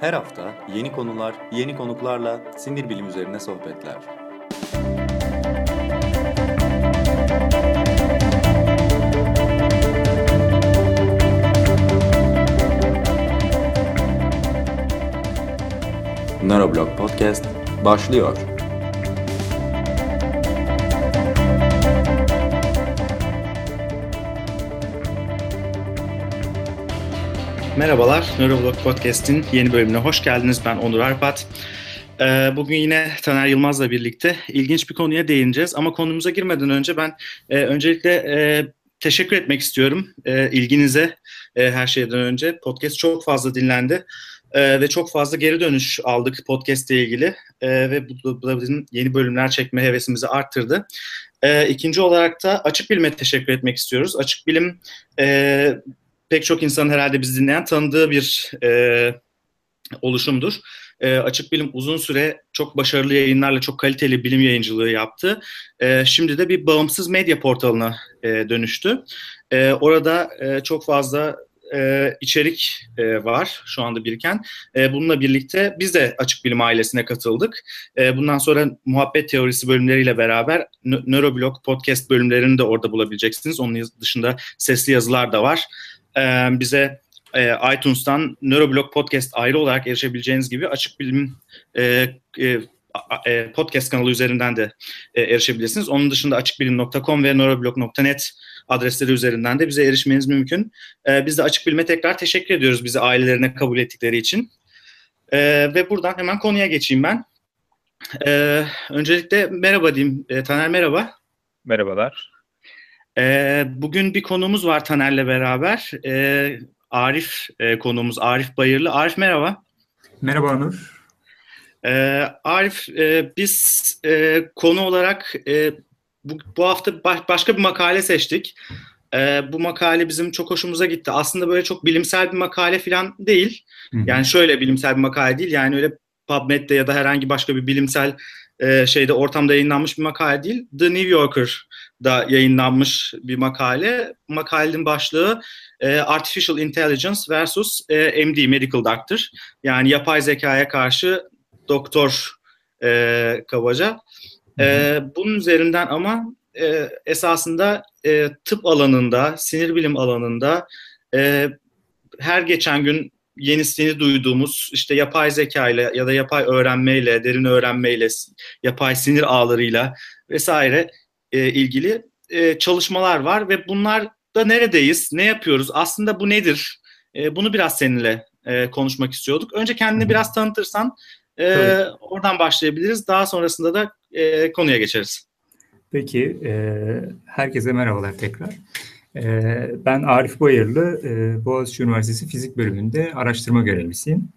Her hafta yeni konular, yeni konuklarla sinir bilim üzerine sohbetler. Neuroblog Podcast başlıyor. Merhabalar, Neuroblog Podcast'in yeni bölümüne hoş geldiniz. Ben Onur Arpat. Ee, bugün yine Taner Yılmaz'la birlikte ilginç bir konuya değineceğiz. Ama konumuza girmeden önce ben e, öncelikle e, teşekkür etmek istiyorum e, ilginize her şeyden önce. Podcast çok fazla dinlendi ve çok fazla geri dönüş aldık podcast ile ilgili ve bu da yeni bölümler çekme hevesimizi arttırdı. İkinci olarak da Açık Bilim'e teşekkür etmek istiyoruz. Açık Bilim pek çok insanın herhalde bizi dinleyen tanıdığı bir e, oluşumdur. E, Açık Bilim uzun süre çok başarılı yayınlarla çok kaliteli bilim yayıncılığı yaptı. E, şimdi de bir bağımsız medya portalına e, dönüştü. E, orada e, çok fazla e, içerik e, var şu anda biriken. E, bununla birlikte biz de Açık Bilim ailesine katıldık. E, bundan sonra muhabbet teorisi bölümleriyle beraber Neuroblog podcast bölümlerini de orada bulabileceksiniz. Onun dışında sesli yazılar da var e, bize e, iTunes'tan Neuroblog Podcast ayrı olarak erişebileceğiniz gibi açık bilim e, e, e, podcast kanalı üzerinden de e, erişebilirsiniz. Onun dışında açıkbilim.com ve neuroblog.net adresleri üzerinden de bize erişmeniz mümkün. E, biz de Açık Bilim'e tekrar teşekkür ediyoruz bizi ailelerine kabul ettikleri için. E, ve buradan hemen konuya geçeyim ben. Öncelikle merhaba diyeyim. Taner merhaba. Merhabalar. E, bugün bir konumuz var Taner'le beraber. E, Arif e, konuğumuz Arif Bayırlı. Arif merhaba. Merhaba Onur. E, Arif e, biz e, konu olarak e, bu, bu hafta baş, başka bir makale seçtik. E, bu makale bizim çok hoşumuza gitti. Aslında böyle çok bilimsel bir makale falan değil. Hı-hı. Yani şöyle bilimsel bir makale değil. Yani öyle PubMed'de ya da herhangi başka bir bilimsel e, şeyde ortamda yayınlanmış bir makale değil. The New Yorker'da yayınlanmış bir makale. Makalenin başlığı e, Artificial Intelligence versus e, MD, Medical Doctor. Yani yapay zekaya karşı doktor e, kabaca. E, bunun üzerinden ama e, esasında e, tıp alanında, sinir bilim alanında e, her geçen gün yenisini duyduğumuz işte yapay zeka ile ya da yapay öğrenmeyle, derin öğrenmeyle, yapay sinir ağlarıyla vesaire e, ilgili e, çalışmalar var ve bunlar da neredeyiz, ne yapıyoruz, aslında bu nedir? E, bunu biraz seninle e, konuşmak istiyorduk. Önce kendini biraz tanıtırsan e, oradan başlayabiliriz. Daha sonrasında da e, konuya geçeriz. Peki, e, herkese merhabalar tekrar. Ee, ben Arif Bayırlı, e, Boğaziçi Üniversitesi Fizik Bölümünde araştırma görevlisiyim.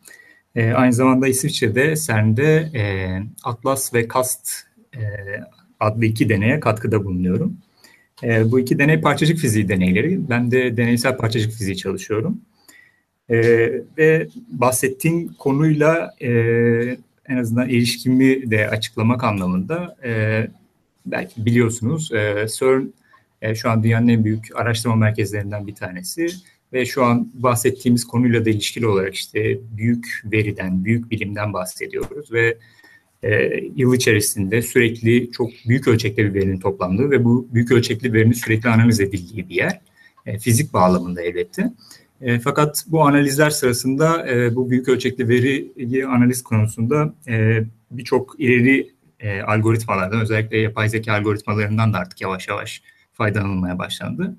Ee, aynı zamanda İsviçre'de CERN'de e, Atlas ve CAST e, adlı iki deneye katkıda bulunuyorum. Ee, bu iki deney parçacık fiziği deneyleri. Ben de deneysel parçacık fiziği çalışıyorum. Ve bahsettiğim konuyla en azından ilişkimi de açıklamak anlamında belki biliyorsunuz CERN e, şu an dünyanın en büyük araştırma merkezlerinden bir tanesi ve şu an bahsettiğimiz konuyla da ilişkili olarak işte büyük veriden, büyük bilimden bahsediyoruz ve e, yıl içerisinde sürekli çok büyük ölçekte bir verinin toplandığı ve bu büyük ölçekli verinin sürekli analiz edildiği bir yer. E, fizik bağlamında elbette. E, fakat bu analizler sırasında bu büyük ölçekli veri analiz konusunda birçok ileri algoritmalardan özellikle yapay zeka algoritmalarından da artık yavaş yavaş faydalanılmaya başlandı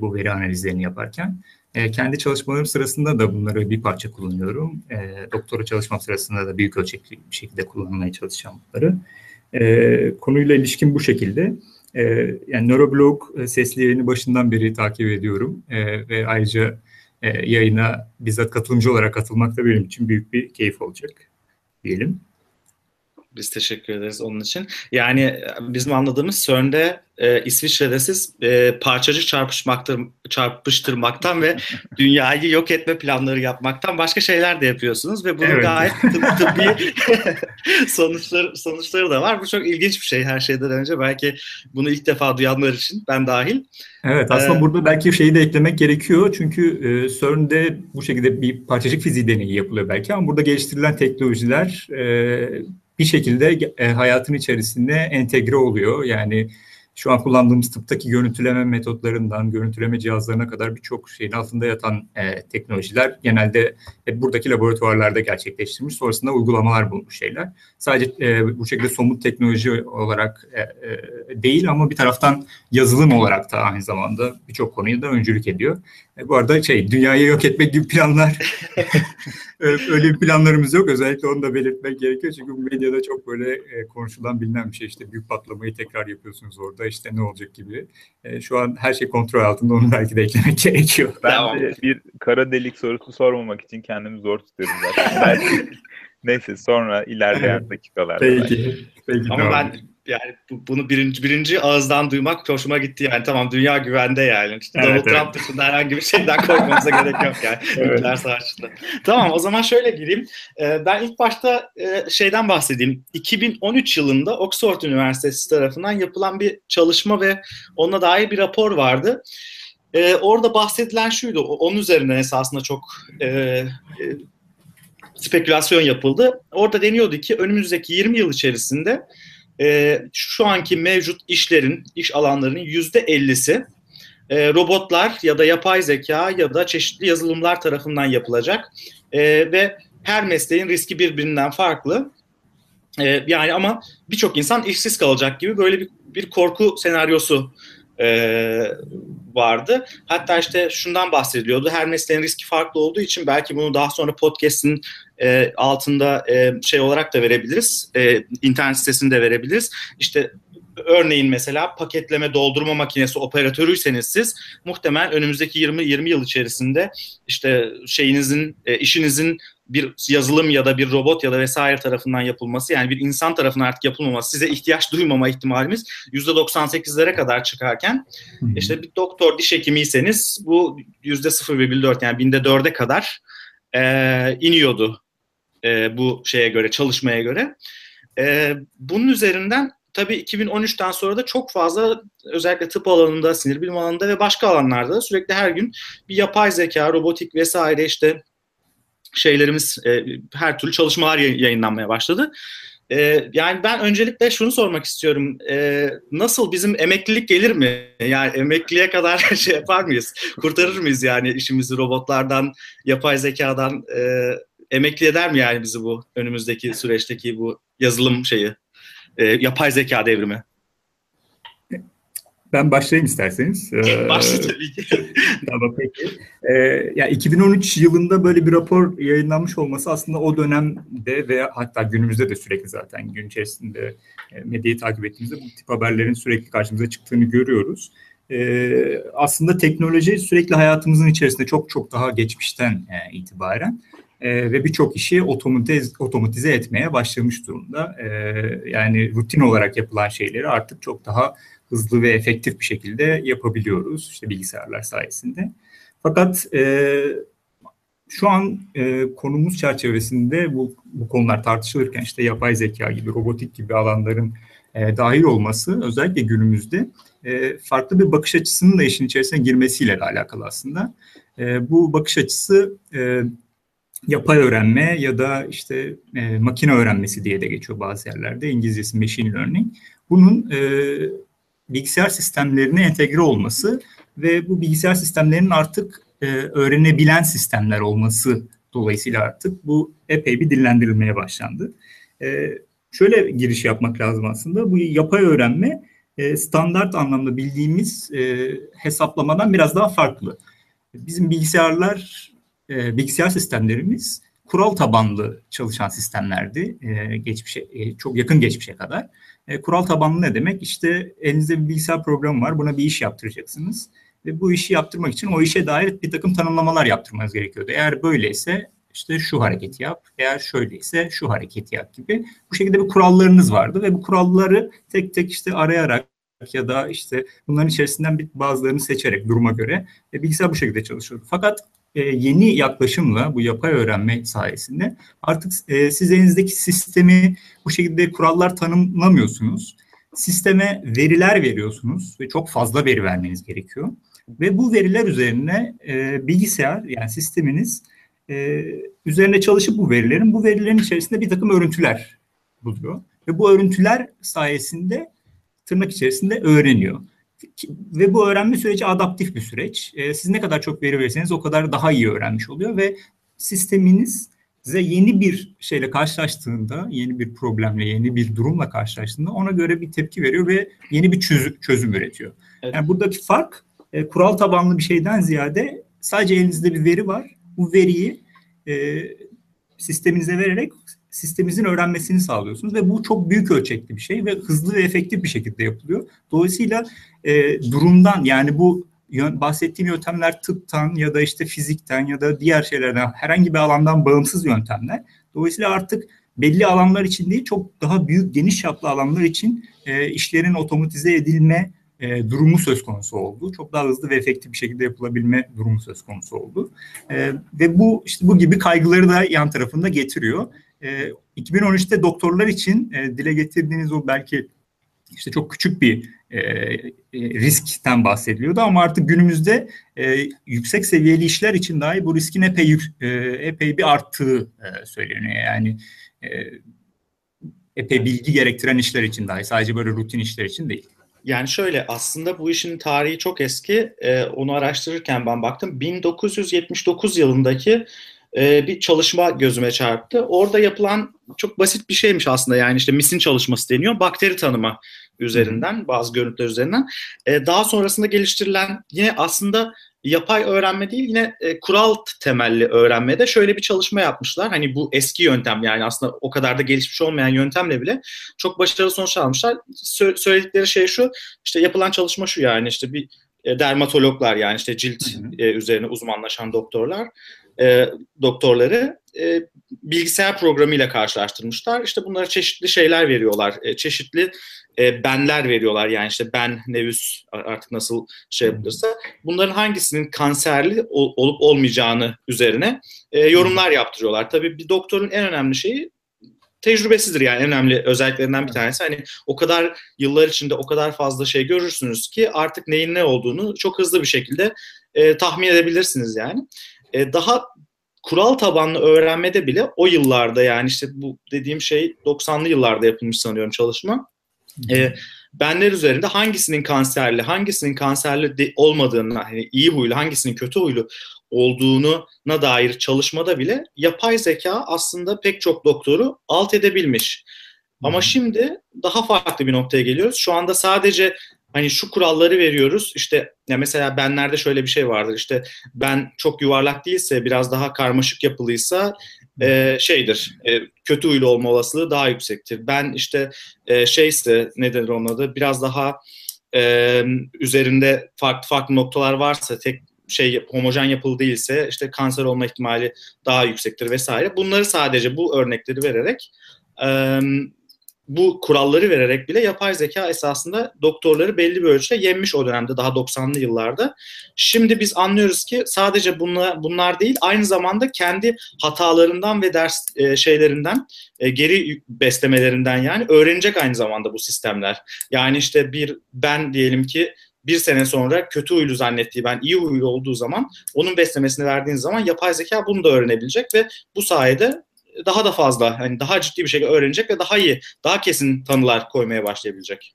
bu veri analizlerini yaparken. E, kendi çalışmalarım sırasında da bunları bir parça kullanıyorum. E, doktora çalışmam sırasında da büyük ölçekli bir şekilde kullanmaya çalışacağım bunları. E, konuyla ilişkin bu şekilde. E, yani Neuroblog e, sesli yayını başından beri takip ediyorum e, ve ayrıca e, yayına bizzat katılımcı olarak katılmak da benim için büyük bir keyif olacak diyelim. Biz teşekkür ederiz onun için. Yani e, bizim anladığımız CERN'de e, İsviçre'de siz e, parçacık çarpışmaktır, çarpıştırmaktan ve dünyayı yok etme planları yapmaktan başka şeyler de yapıyorsunuz ve bunun evet. gayet tıp, tıbbi sonuçları, sonuçları da var. Bu çok ilginç bir şey her şeyden önce. Belki bunu ilk defa duyanlar için ben dahil. Evet aslında ee, burada belki şeyi de eklemek gerekiyor. Çünkü e, CERN'de bu şekilde bir parçacık fiziği deneyi yapılıyor belki ama burada geliştirilen teknolojiler e, bir şekilde e, hayatın içerisinde entegre oluyor. Yani şu an kullandığımız tıptaki görüntüleme metotlarından, görüntüleme cihazlarına kadar birçok şeyin altında yatan e, teknolojiler genelde e, buradaki laboratuvarlarda gerçekleştirilmiş. Sonrasında uygulamalar bulmuş şeyler. Sadece e, bu şekilde somut teknoloji olarak e, e, değil ama bir taraftan yazılım olarak da aynı zamanda birçok konuyu da öncülük ediyor. E, bu arada şey dünyayı yok etmek gibi planlar öyle bir planlarımız yok. Özellikle onu da belirtmek gerekiyor. Çünkü medyada çok böyle e, konuşulan bilinen bir şey. İşte büyük patlamayı tekrar yapıyorsunuz orada işte ne olacak gibi. E, şu an her şey kontrol altında onu belki de eklemek gerekiyor. Ben de bir kara delik sorusu sormamak için kendimi zor tutuyorum zaten. Neyse sonra ilerleyen dakikalarda. Peki. Peki Ama ben yani bunu birinci, birinci ağızdan duymak hoşuma gitti yani tamam dünya güvende yani. İşte evet, Donald evet. Trump dışında herhangi bir şeyden korkmanıza gerek yok yani. evet. savaşında. Tamam o zaman şöyle gireyim. Ee, ben ilk başta e, şeyden bahsedeyim. 2013 yılında Oxford Üniversitesi tarafından yapılan bir çalışma ve onunla dair bir rapor vardı. Ee, orada bahsedilen şuydu. Onun üzerinden esasında çok e, e, spekülasyon yapıldı. Orada deniyordu ki önümüzdeki 20 yıl içerisinde e, şu anki mevcut işlerin, iş alanlarının yüzde ellisi e, robotlar ya da yapay zeka ya da çeşitli yazılımlar tarafından yapılacak e, ve her mesleğin riski birbirinden farklı. E, yani ama birçok insan işsiz kalacak gibi böyle bir, bir korku senaryosu e, vardı. Hatta işte şundan bahsediliyordu. Her mesleğin riski farklı olduğu için belki bunu daha sonra podcast'in e, altında e, şey olarak da verebiliriz. E, internet sitesinde verebiliriz. İşte örneğin mesela paketleme doldurma makinesi operatörüyseniz siz muhtemelen önümüzdeki 20 20 yıl içerisinde işte şeyinizin e, işinizin bir yazılım ya da bir robot ya da vesaire tarafından yapılması yani bir insan tarafından artık yapılmaması size ihtiyaç duymama ihtimalimiz %98'lere kadar çıkarken işte bir doktor diş hekimiyseniz bu %0,4 yani binde dörde kadar e, iniyordu e, bu şeye göre çalışmaya göre. E, bunun üzerinden tabii 2013'ten sonra da çok fazla özellikle tıp alanında, sinir bilim alanında ve başka alanlarda sürekli her gün bir yapay zeka, robotik vesaire işte şeylerimiz e, her türlü çalışmalar yayınlanmaya başladı. E, yani ben öncelikle şunu sormak istiyorum. E, nasıl bizim emeklilik gelir mi? Yani emekliliğe kadar şey yapar mıyız? Kurtarır mıyız yani işimizi robotlardan, yapay zekadan e, emekli eder mi yani bizi bu önümüzdeki süreçteki bu yazılım şeyi? E, yapay zeka devrimi? Ben başlayayım isterseniz. Başla tabii ki. tamam peki. Ee, ya 2013 yılında böyle bir rapor yayınlanmış olması aslında o dönemde ve hatta günümüzde de sürekli zaten gün içerisinde e, medyayı takip ettiğimizde bu tip haberlerin sürekli karşımıza çıktığını görüyoruz. Ee, aslında teknoloji sürekli hayatımızın içerisinde çok çok daha geçmişten e, itibaren e, ve birçok işi otomatize, otomatize etmeye başlamış durumda. E, yani rutin olarak yapılan şeyleri artık çok daha hızlı ve efektif bir şekilde yapabiliyoruz işte bilgisayarlar sayesinde. Fakat e, şu an e, konumuz çerçevesinde bu, bu konular tartışılırken işte yapay zeka gibi, robotik gibi alanların e, dahil olması özellikle günümüzde e, farklı bir bakış açısının da işin içerisine girmesiyle de alakalı aslında. E, bu bakış açısı e, yapay öğrenme ya da işte e, makine öğrenmesi diye de geçiyor bazı yerlerde. İngilizcesi machine learning. Bunun e, bilgisayar sistemlerine entegre olması ve bu bilgisayar sistemlerinin artık e, öğrenebilen sistemler olması dolayısıyla artık bu epey bir dillendirilmeye başlandı. E, şöyle giriş yapmak lazım aslında. Bu yapay öğrenme e, standart anlamda bildiğimiz e, hesaplamadan biraz daha farklı. Bizim bilgisayarlar e, bilgisayar sistemlerimiz kural tabanlı çalışan sistemlerdi e, geçmişe e, çok yakın geçmişe kadar. E, kural tabanlı ne demek? İşte elinizde bir bilgisayar programı var. Buna bir iş yaptıracaksınız ve bu işi yaptırmak için o işe dair bir takım tanımlamalar yaptırmanız gerekiyordu. Eğer böyleyse işte şu hareketi yap. Eğer şöyleyse şu hareketi yap gibi. Bu şekilde bir kurallarınız vardı ve bu kuralları tek tek işte arayarak ya da işte bunların içerisinden bir bazılarını seçerek duruma göre e, bilgisayar bu şekilde çalışıyordu. Fakat e, yeni yaklaşımla bu yapay öğrenme sayesinde artık e, siz elinizdeki sistemi bu şekilde kurallar tanımlamıyorsunuz. Sisteme veriler veriyorsunuz ve çok fazla veri vermeniz gerekiyor. Ve bu veriler üzerine e, bilgisayar yani sisteminiz e, üzerine çalışıp bu verilerin bu verilerin içerisinde bir takım örüntüler buluyor. Ve bu örüntüler sayesinde tırnak içerisinde öğreniyor. Ve bu öğrenme süreci adaptif bir süreç. E, siz ne kadar çok veri verirseniz o kadar daha iyi öğrenmiş oluyor ve sisteminiz size yeni bir şeyle karşılaştığında, yeni bir problemle, yeni bir durumla karşılaştığında ona göre bir tepki veriyor ve yeni bir çözüm, çözüm üretiyor. Evet. Yani buradaki fark e, kural tabanlı bir şeyden ziyade sadece elinizde bir veri var. Bu veriyi e, sisteminize vererek sisteminizin öğrenmesini sağlıyorsunuz ve bu çok büyük ölçekli bir şey ve hızlı ve efektif bir şekilde yapılıyor. Dolayısıyla e, durumdan yani bu bahsettiğim yöntemler tıptan ya da işte fizikten ya da diğer şeylerden herhangi bir alandan bağımsız yöntemler. Dolayısıyla artık belli alanlar için değil çok daha büyük geniş çaplı alanlar için e, işlerin otomatize edilme e, durumu söz konusu oldu. Çok daha hızlı ve efektif bir şekilde yapılabilme durumu söz konusu oldu. E, ve bu işte bu gibi kaygıları da yan tarafında getiriyor. E, 2013'te doktorlar için e, dile getirdiğiniz o belki işte çok küçük bir e, e, riskten bahsediliyordu ama artık günümüzde e, yüksek seviyeli işler için dahi bu riskin epey e, epey bir arttığı e, söyleniyor. Yani e, epey bilgi gerektiren işler için dahi sadece böyle rutin işler için değil. Yani şöyle aslında bu işin tarihi çok eski. Ee, onu araştırırken ben baktım. 1979 yılındaki e, bir çalışma gözüme çarptı. Orada yapılan çok basit bir şeymiş aslında. Yani işte misin çalışması deniyor. Bakteri tanıma üzerinden, bazı görüntüler üzerinden. E, daha sonrasında geliştirilen yine aslında yapay öğrenme değil yine e, kural temelli öğrenmede şöyle bir çalışma yapmışlar. Hani bu eski yöntem yani aslında o kadar da gelişmiş olmayan yöntemle bile çok başarılı sonuç almışlar. Sö- söyledikleri şey şu işte yapılan çalışma şu yani işte bir e, dermatologlar yani işte cilt e, üzerine uzmanlaşan doktorlar e, doktorları e, bilgisayar programıyla karşılaştırmışlar. İşte bunlara çeşitli şeyler veriyorlar. E, çeşitli e, benler veriyorlar. Yani işte ben, nevüs artık nasıl şey yapılırsa. Bunların hangisinin kanserli ol, olup olmayacağını üzerine e, yorumlar yaptırıyorlar. Tabii bir doktorun en önemli şeyi tecrübesidir yani en önemli özelliklerinden bir tanesi. Hani o kadar yıllar içinde o kadar fazla şey görürsünüz ki artık neyin ne olduğunu çok hızlı bir şekilde e, tahmin edebilirsiniz yani. E, daha kural tabanlı öğrenmede bile o yıllarda yani işte bu dediğim şey 90'lı yıllarda yapılmış sanıyorum çalışma. E, benler üzerinde hangisinin kanserli, hangisinin kanserli de, olmadığını, hani iyi huylu, hangisinin kötü huylu olduğuna dair çalışmada bile yapay zeka aslında pek çok doktoru alt edebilmiş. Ama şimdi daha farklı bir noktaya geliyoruz. Şu anda sadece hani şu kuralları veriyoruz. İşte ya mesela benlerde şöyle bir şey vardır. İşte ben çok yuvarlak değilse, biraz daha karmaşık yapılıysa e, şeydir. E, kötü huylu olma olasılığı daha yüksektir. Ben işte e, şeyse nedir onun adı? Biraz daha e, üzerinde farklı farklı noktalar varsa tek şey homojen yapılı değilse işte kanser olma ihtimali daha yüksektir vesaire. Bunları sadece bu örnekleri vererek bu kuralları vererek bile yapay zeka esasında doktorları belli bir ölçüde yenmiş o dönemde daha 90'lı yıllarda. Şimdi biz anlıyoruz ki sadece bunlar, bunlar değil aynı zamanda kendi hatalarından ve ders e, şeylerinden e, geri beslemelerinden yani öğrenecek aynı zamanda bu sistemler. Yani işte bir ben diyelim ki bir sene sonra kötü huylu zannettiği ben iyi huylu olduğu zaman onun beslemesini verdiğiniz zaman yapay zeka bunu da öğrenebilecek ve bu sayede daha da fazla hani daha ciddi bir şekilde öğrenecek ve daha iyi, daha kesin tanılar koymaya başlayabilecek.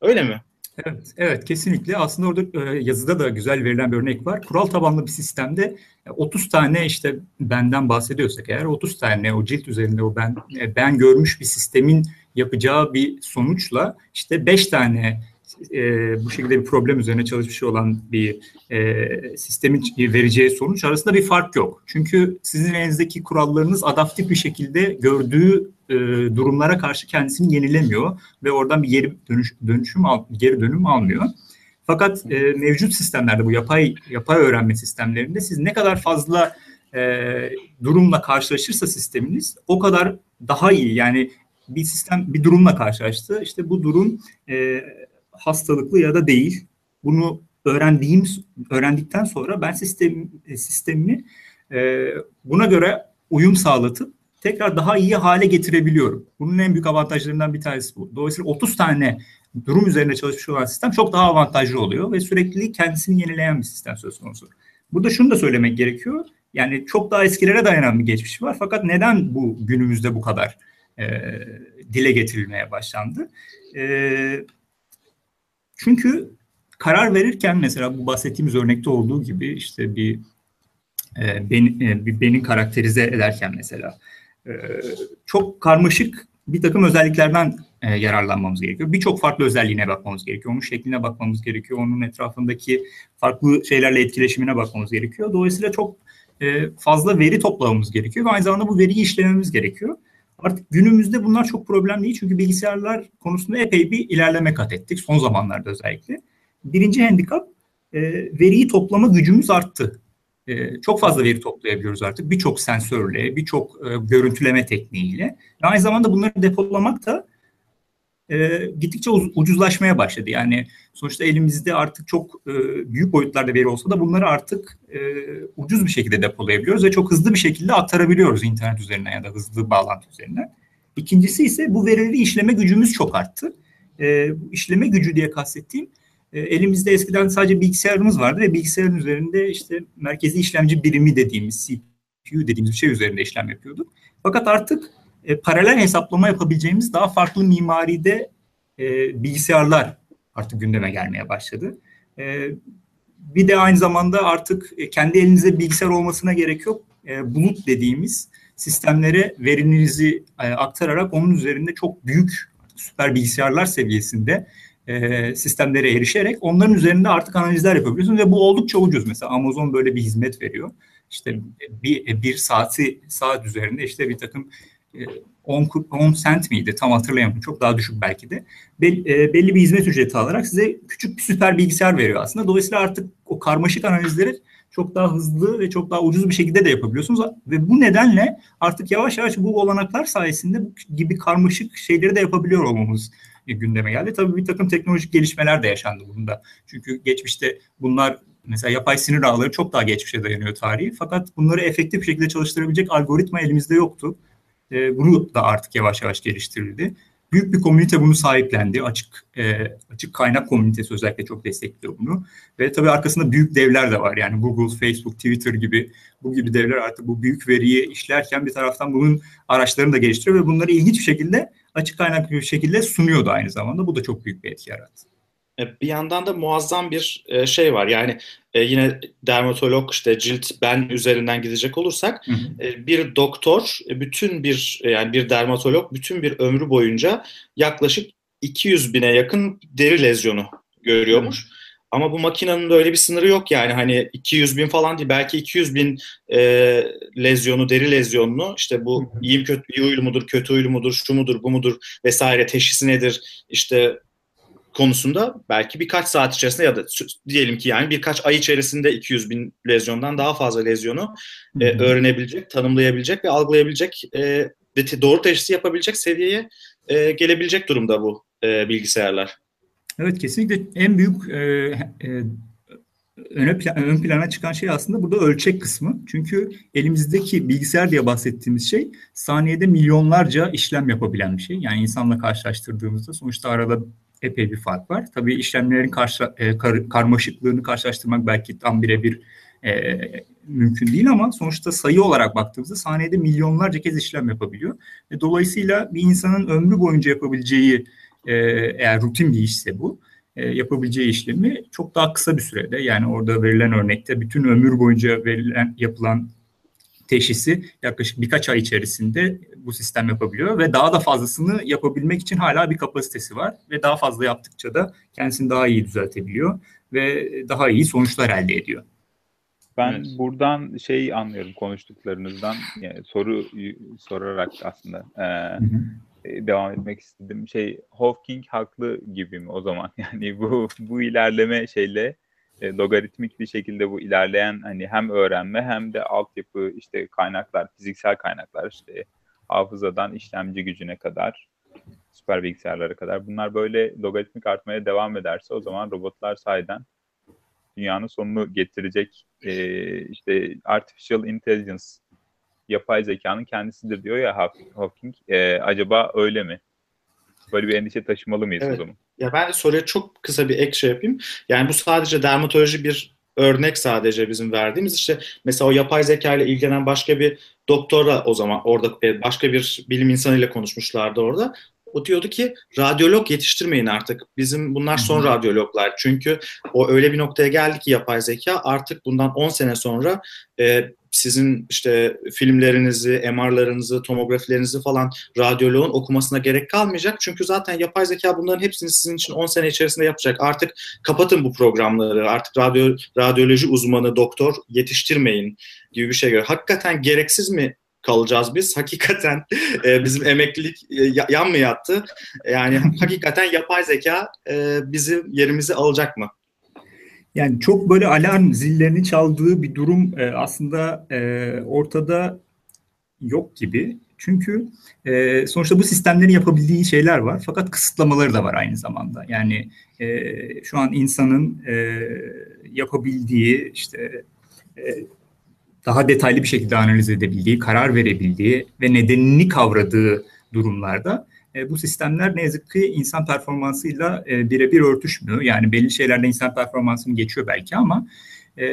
Öyle mi? Evet, evet kesinlikle. Aslında orada e, yazıda da güzel verilen bir örnek var. Kural tabanlı bir sistemde 30 tane işte benden bahsediyorsak eğer 30 tane o cilt üzerinde o ben e, ben görmüş bir sistemin yapacağı bir sonuçla işte 5 tane e, bu şekilde bir problem üzerine çalışmış olan bir e, sistemin vereceği sonuç arasında bir fark yok. Çünkü sizin elinizdeki kurallarınız adaptif bir şekilde gördüğü e, durumlara karşı kendisini yenilemiyor ve oradan bir geri dönüş, dönüşüm al, geri dönüm almıyor. Fakat e, mevcut sistemlerde bu yapay yapay öğrenme sistemlerinde siz ne kadar fazla e, durumla karşılaşırsa sisteminiz o kadar daha iyi. Yani bir sistem bir durumla karşılaştı. İşte bu durum e, hastalıklı ya da değil. Bunu öğrendiğim öğrendikten sonra ben sistem sistemimi e, buna göre uyum sağlatıp tekrar daha iyi hale getirebiliyorum. Bunun en büyük avantajlarından bir tanesi bu. Dolayısıyla 30 tane durum üzerinde çalışmış olan sistem çok daha avantajlı oluyor ve sürekli kendisini yenileyen bir sistem söz konusu. Burada şunu da söylemek gerekiyor. Yani çok daha eskilere dayanan bir geçmiş var. Fakat neden bu günümüzde bu kadar e, dile getirilmeye başlandı? E, çünkü karar verirken mesela bu bahsettiğimiz örnekte olduğu gibi işte bir e, beni, e, bir beni karakterize ederken mesela e, çok karmaşık bir takım özelliklerden e, yararlanmamız gerekiyor. Birçok farklı özelliğine bakmamız gerekiyor. Onun şekline bakmamız gerekiyor. Onun etrafındaki farklı şeylerle etkileşimine bakmamız gerekiyor. Dolayısıyla çok e, fazla veri toplamamız gerekiyor ve aynı zamanda bu veriyi işlememiz gerekiyor. Artık günümüzde bunlar çok problem değil çünkü bilgisayarlar konusunda epey bir ilerleme kat ettik son zamanlarda özellikle. Birinci handikap e, veriyi toplama gücümüz arttı. E, çok fazla veri toplayabiliyoruz artık birçok sensörle, birçok e, görüntüleme tekniğiyle. Ve aynı zamanda bunları depolamak da e, gittikçe ucuzlaşmaya başladı. Yani sonuçta elimizde artık çok e, büyük boyutlarda veri olsa da bunları artık e, ucuz bir şekilde depolayabiliyoruz ve çok hızlı bir şekilde aktarabiliyoruz internet üzerinden ya da hızlı bağlantı üzerinden. İkincisi ise bu verileri işleme gücümüz çok arttı. E, işleme gücü diye kastettiğim e, elimizde eskiden sadece bilgisayarımız vardı ve bilgisayarın üzerinde işte merkezi işlemci birimi dediğimiz CPU dediğimiz bir şey üzerinde işlem yapıyorduk. Fakat artık e, paralel hesaplama yapabileceğimiz daha farklı mimaride e, bilgisayarlar artık gündeme gelmeye başladı. E, bir de aynı zamanda artık e, kendi elinizde bilgisayar olmasına gerek yok. E, bulut dediğimiz sistemlere verinizi e, aktararak onun üzerinde çok büyük süper bilgisayarlar seviyesinde e, sistemlere erişerek onların üzerinde artık analizler yapabiliyorsun ve bu oldukça ucuz. Mesela Amazon böyle bir hizmet veriyor. İşte bir, bir saati saat üzerinde işte bir takım 10, 10 sent miydi tam hatırlayamıyorum. Çok daha düşük belki de. Belli, e, belli bir hizmet ücreti alarak size küçük bir süper bilgisayar veriyor aslında. Dolayısıyla artık o karmaşık analizleri çok daha hızlı ve çok daha ucuz bir şekilde de yapabiliyorsunuz. Ve bu nedenle artık yavaş yavaş bu olanaklar sayesinde bu gibi karmaşık şeyleri de yapabiliyor olmamız gündeme geldi. Tabii bir takım teknolojik gelişmeler de yaşandı bunda. Çünkü geçmişte bunlar mesela yapay sinir ağları çok daha geçmişe dayanıyor tarihi. Fakat bunları efektif bir şekilde çalıştırabilecek algoritma elimizde yoktu. E, bunu da artık yavaş yavaş geliştirildi. Büyük bir komünite bunu sahiplendi. Açık e, açık kaynak komünitesi özellikle çok destekliyor bunu. Ve tabii arkasında büyük devler de var. Yani Google, Facebook, Twitter gibi bu gibi devler artık bu büyük veriyi işlerken bir taraftan bunun araçlarını da geliştiriyor ve bunları ilginç bir şekilde açık kaynak bir şekilde sunuyordu aynı zamanda. Bu da çok büyük bir etki yarattı. E, bir yandan da muazzam bir e, şey var. Yani e, yine dermatolog işte cilt ben üzerinden gidecek olursak hı hı. bir doktor bütün bir yani bir dermatolog bütün bir ömrü boyunca yaklaşık 200 bine yakın deri lezyonu görüyormuş. Hı. Ama bu makinenin de öyle bir sınırı yok yani hani 200 bin falan değil belki 200 bin e, lezyonu deri lezyonunu işte bu iyi kötü iyi huylu mudur kötü huylu mudur şu mudur bu mudur vesaire teşhisi nedir işte konusunda belki birkaç saat içerisinde ya da diyelim ki yani birkaç ay içerisinde 200 bin lezyondan daha fazla lezyonu e, öğrenebilecek, tanımlayabilecek ve algılayabilecek e, doğru teşhisi yapabilecek seviyeye e, gelebilecek durumda bu e, bilgisayarlar. Evet kesinlikle en büyük e, e, öne plan, ön plana çıkan şey aslında burada ölçek kısmı. Çünkü elimizdeki bilgisayar diye bahsettiğimiz şey saniyede milyonlarca işlem yapabilen bir şey. Yani insanla karşılaştırdığımızda sonuçta arada epey bir fark var. Tabii işlemlerin karşı, e, kar, karmaşıklığını karşılaştırmak belki tam birebir e, mümkün değil ama sonuçta sayı olarak baktığımızda saniyede milyonlarca kez işlem yapabiliyor. Ve dolayısıyla bir insanın ömrü boyunca yapabileceği e, eğer rutin bir işse bu e, yapabileceği işlemi çok daha kısa bir sürede yani orada verilen örnekte bütün ömür boyunca verilen yapılan teşhisi yaklaşık birkaç ay içerisinde bu sistem yapabiliyor ve daha da fazlasını yapabilmek için hala bir kapasitesi var ve daha fazla yaptıkça da kendisini daha iyi düzeltebiliyor ve daha iyi sonuçlar elde ediyor. Ben evet. buradan şey anlıyorum konuştuklarınızdan yani soru sorarak aslında e, e, devam etmek istedim. Şey Hawking haklı gibi mi o zaman? Yani bu bu ilerleme şeyle e, logaritmik bir şekilde bu ilerleyen hani hem öğrenme hem de altyapı işte kaynaklar, fiziksel kaynaklar işte hafızadan işlemci gücüne kadar süper bilgisayarlara kadar bunlar böyle logaritmik artmaya devam ederse o zaman robotlar sahiden dünyanın sonunu getirecek e, işte artificial intelligence yapay zekanın kendisidir diyor ya Hawking. E, acaba öyle mi? Böyle bir endişe taşımalı mıyız evet. o zaman? Ya ben soruya çok kısa bir ek şey yapayım. Yani bu sadece dermatoloji bir örnek sadece bizim verdiğimiz işte mesela o yapay zeka ile ilgilenen başka bir doktora o zaman orada e, başka bir bilim insanıyla konuşmuşlardı orada. O diyordu ki radyolog yetiştirmeyin artık. Bizim bunlar son radyologlar. Çünkü o öyle bir noktaya geldi ki yapay zeka artık bundan 10 sene sonra e, sizin işte filmlerinizi, MR'larınızı, tomografilerinizi falan radyoloğun okumasına gerek kalmayacak. Çünkü zaten yapay zeka bunların hepsini sizin için 10 sene içerisinde yapacak. Artık kapatın bu programları. Artık radyo, radyoloji uzmanı, doktor yetiştirmeyin gibi bir şey. Hakikaten gereksiz mi kalacağız biz. Hakikaten e, bizim emeklilik e, yan mı yattı? Yani hakikaten yapay zeka e, bizim yerimizi alacak mı? Yani çok böyle alarm zillerini çaldığı bir durum e, aslında e, ortada yok gibi. Çünkü e, sonuçta bu sistemlerin yapabildiği şeyler var fakat kısıtlamaları da var aynı zamanda. Yani e, şu an insanın e, yapabildiği işte e, daha detaylı bir şekilde analiz edebildiği, karar verebildiği ve nedenini kavradığı durumlarda e, bu sistemler ne yazık ki insan performansıyla e, birebir örtüşmüyor. Yani belli şeylerde insan performansını geçiyor belki ama e,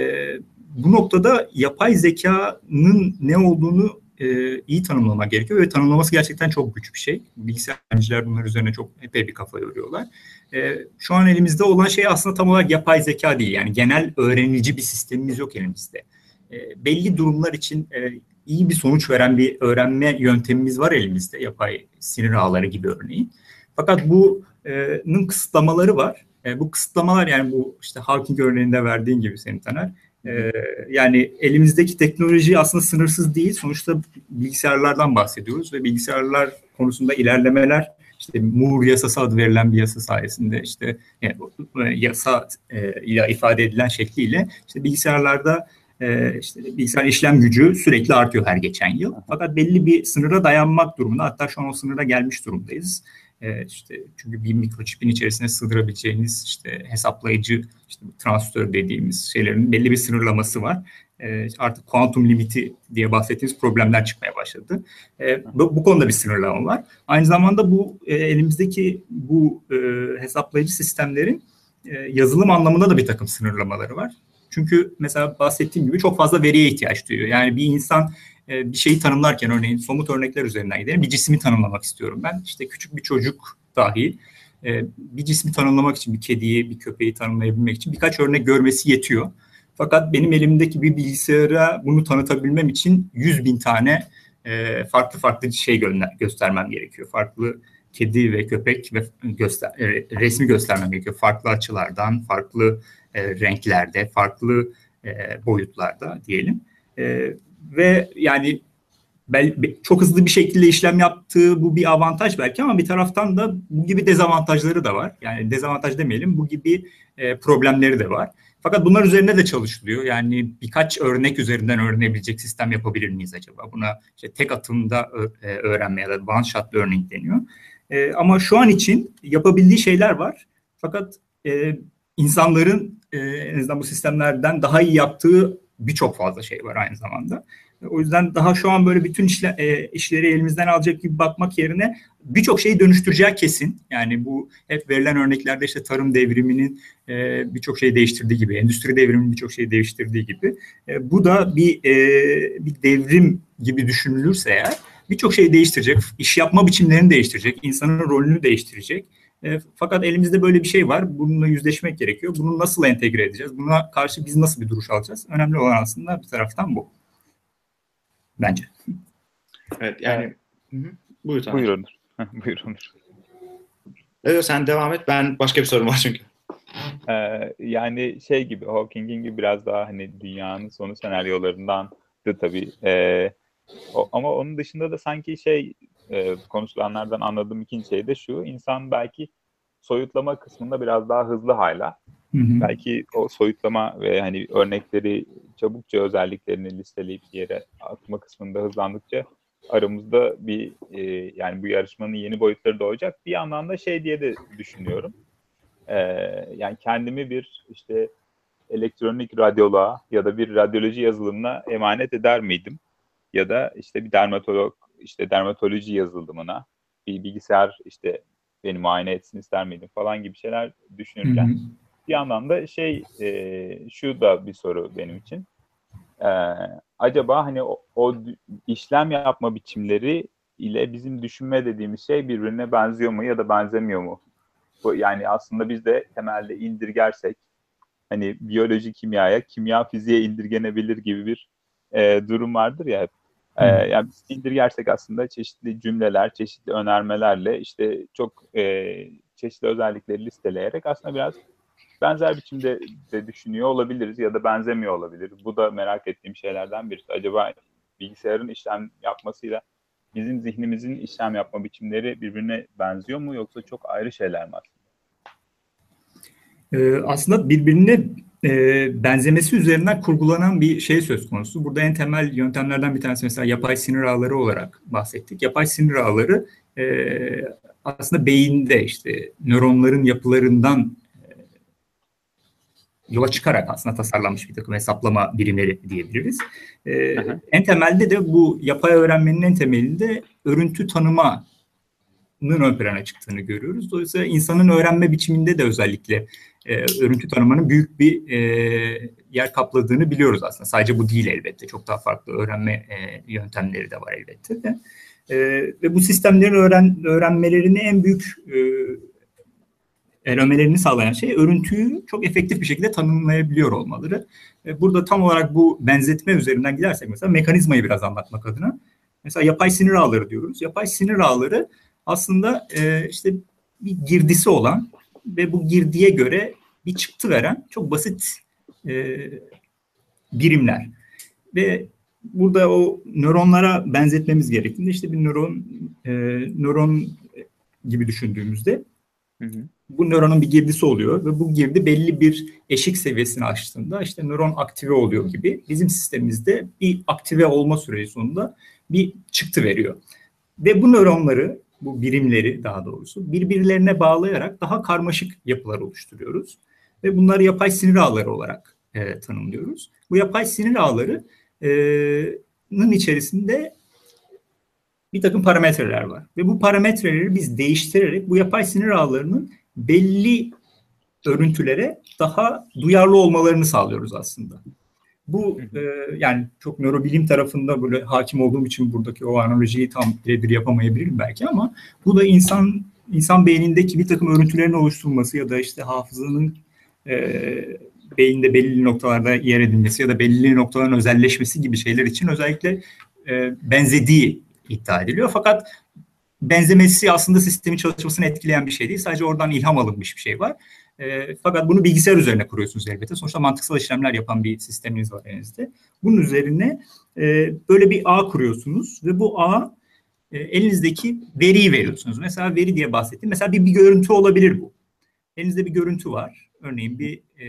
bu noktada yapay zekanın ne olduğunu e, iyi tanımlamak gerekiyor ve tanımlaması gerçekten çok güç bir şey. Bilgisayarcılar bunlar üzerine çok epey bir kafa yoruyorlar. E, şu an elimizde olan şey aslında tam olarak yapay zeka değil. Yani genel öğrenici bir sistemimiz yok elimizde. E, belli durumlar için e, iyi bir sonuç veren bir öğrenme yöntemimiz var elimizde. Yapay sinir ağları gibi örneğin. Fakat bunun kısıtlamaları var. E, bu kısıtlamalar yani bu işte Hawking örneğinde verdiğin gibi senin Taner. E, yani elimizdeki teknoloji aslında sınırsız değil. Sonuçta bilgisayarlardan bahsediyoruz ve bilgisayarlar konusunda ilerlemeler işte Moore yasası adı verilen bir yasa sayesinde işte yani, yasa e, ile ifade edilen şekliyle işte bilgisayarlarda e, işte bilgisayar işlem gücü sürekli artıyor her geçen yıl. Fakat belli bir sınıra dayanmak durumunda hatta şu an o sınıra gelmiş durumdayız. E, işte çünkü bir mikroçipin içerisine sığdırabileceğiniz işte hesaplayıcı işte transistör dediğimiz şeylerin belli bir sınırlaması var. E, artık kuantum limiti diye bahsettiğimiz problemler çıkmaya başladı. E, bu, bu konuda bir sınırlama var. Aynı zamanda bu e, elimizdeki bu e, hesaplayıcı sistemlerin e, yazılım anlamında da bir takım sınırlamaları var. Çünkü mesela bahsettiğim gibi çok fazla veriye ihtiyaç duyuyor. Yani bir insan e, bir şeyi tanımlarken örneğin somut örnekler üzerinden gidelim. Bir cismi tanımlamak istiyorum ben. İşte küçük bir çocuk dahi e, bir cismi tanımlamak için bir kediyi, bir köpeği tanımlayabilmek için birkaç örnek görmesi yetiyor. Fakat benim elimdeki bir bilgisayara bunu tanıtabilmem için 100 bin tane e, farklı farklı şey göstermem gerekiyor. Farklı kedi ve köpek ve göster, resmi göstermem gerekiyor. Farklı açılardan, farklı e, renklerde, farklı e, boyutlarda diyelim. E, ve yani çok hızlı bir şekilde işlem yaptığı bu bir avantaj belki ama bir taraftan da bu gibi dezavantajları da var. Yani dezavantaj demeyelim bu gibi problemleri de var. Fakat bunlar üzerine de çalışılıyor. Yani birkaç örnek üzerinden öğrenebilecek sistem yapabilir miyiz acaba? Buna işte tek atımda öğrenme ya da one shot learning deniyor. Ama şu an için yapabildiği şeyler var. Fakat insanların e, en azından bu sistemlerden daha iyi yaptığı birçok fazla şey var aynı zamanda. O yüzden daha şu an böyle bütün işle, e, işleri elimizden alacak gibi bakmak yerine birçok şeyi dönüştüreceği kesin. Yani bu hep verilen örneklerde işte tarım devriminin e, birçok şeyi değiştirdiği gibi, endüstri devriminin birçok şeyi değiştirdiği gibi. E, bu da bir e, bir devrim gibi düşünülürse eğer birçok şeyi değiştirecek, iş yapma biçimlerini değiştirecek, insanın rolünü değiştirecek e, fakat elimizde böyle bir şey var. Bununla yüzleşmek gerekiyor. Bunu nasıl entegre edeceğiz? Buna karşı biz nasıl bir duruş alacağız? Önemli olan aslında bir taraftan bu. Bence. Evet yani Hı-hı. buyur Buyur Onur. buyur Onur. Evet sen devam et. Ben başka bir sorum var çünkü. Ee, yani şey gibi Hawking'in gibi biraz daha hani dünyanın sonu senaryolarından da tabii. Ee, o, ama onun dışında da sanki şey e, konuşulanlardan anladığım ikinci şey de şu. insan belki soyutlama kısmında biraz daha hızlı hala. Hı hı. Belki o soyutlama ve hani örnekleri çabukça özelliklerini listeleyip yere atma kısmında hızlandıkça aramızda bir e, yani bu yarışmanın yeni boyutları doğacak. Bir yandan da şey diye de düşünüyorum. E, yani kendimi bir işte elektronik radyoloğa ya da bir radyoloji yazılımına emanet eder miydim? Ya da işte bir dermatolog işte dermatoloji yazılımına bir bilgisayar işte beni muayene etsin ister miydim falan gibi şeyler düşünürken hı hı. bir yandan da şey e, şu da bir soru benim için. E, acaba hani o, o işlem yapma biçimleri ile bizim düşünme dediğimiz şey birbirine benziyor mu ya da benzemiyor mu? Bu, yani aslında biz de temelde indirgersek hani biyoloji kimyaya, kimya fiziğe indirgenebilir gibi bir e, durum vardır ya hep. E, yani biz indirgersek aslında çeşitli cümleler, çeşitli önermelerle işte çok e, çeşitli özellikleri listeleyerek aslında biraz benzer biçimde de düşünüyor olabiliriz ya da benzemiyor olabilir. Bu da merak ettiğim şeylerden birisi. Acaba bilgisayarın işlem yapmasıyla bizim zihnimizin işlem yapma biçimleri birbirine benziyor mu yoksa çok ayrı şeyler mi aslında? Ee, aslında birbirine e, benzemesi üzerinden kurgulanan bir şey söz konusu. Burada en temel yöntemlerden bir tanesi mesela yapay sinir ağları olarak bahsettik. Yapay sinir ağları e, aslında beyinde işte nöronların yapılarından e, yola çıkarak aslında tasarlanmış bir takım hesaplama birimleri diyebiliriz. E, en temelde de bu yapay öğrenmenin en temelinde örüntü tanıma ön plana çıktığını görüyoruz. Dolayısıyla insanın öğrenme biçiminde de özellikle e, örüntü tanımanın büyük bir e, yer kapladığını biliyoruz aslında. Sadece bu değil elbette. Çok daha farklı öğrenme e, yöntemleri de var elbette de. E, ve bu sistemlerin öğren, öğrenmelerini en büyük e, öğrenmelerini sağlayan şey örüntüyü çok efektif bir şekilde tanımlayabiliyor olmaları. E, burada tam olarak bu benzetme üzerinden gidersek mesela mekanizmayı biraz anlatmak adına. Mesela yapay sinir ağları diyoruz. Yapay sinir ağları aslında e, işte bir girdisi olan ve bu girdiye göre bir çıktı veren çok basit e, birimler. Ve burada o nöronlara benzetmemiz gerektiğinde işte bir nöron e, nöron gibi düşündüğümüzde hı hı. bu nöronun bir girdisi oluyor ve bu girdi belli bir eşik seviyesini aştığında işte nöron aktive oluyor gibi bizim sistemimizde bir aktive olma süreci sonunda bir çıktı veriyor. Ve bu nöronları bu birimleri daha doğrusu birbirlerine bağlayarak daha karmaşık yapılar oluşturuyoruz. Ve bunları yapay sinir ağları olarak e, tanımlıyoruz. Bu yapay sinir ağlarının içerisinde bir takım parametreler var. Ve bu parametreleri biz değiştirerek bu yapay sinir ağlarının belli örüntülere daha duyarlı olmalarını sağlıyoruz aslında. Bu e, yani çok nörobilim tarafında böyle hakim olduğum için buradaki o analojiyi tam birebir yapamayabilirim belki ama bu da insan insan beynindeki bir takım örüntülerin oluşturulması ya da işte hafızanın e, beyinde belirli noktalarda yer edilmesi ya da belirli noktaların özelleşmesi gibi şeyler için özellikle e, benzediği iddia ediliyor. Fakat benzemesi aslında sistemin çalışmasını etkileyen bir şey değil. Sadece oradan ilham alınmış bir şey var. E, fakat bunu bilgisayar üzerine kuruyorsunuz elbette. Sonuçta mantıksal işlemler yapan bir sisteminiz var elinizde. Bunun üzerine e, böyle bir ağ kuruyorsunuz ve bu ağ e, elinizdeki veriyi veriyorsunuz. Mesela veri diye bahsettim. Mesela bir, bir görüntü olabilir bu. Elinizde bir görüntü var. Örneğin bir e,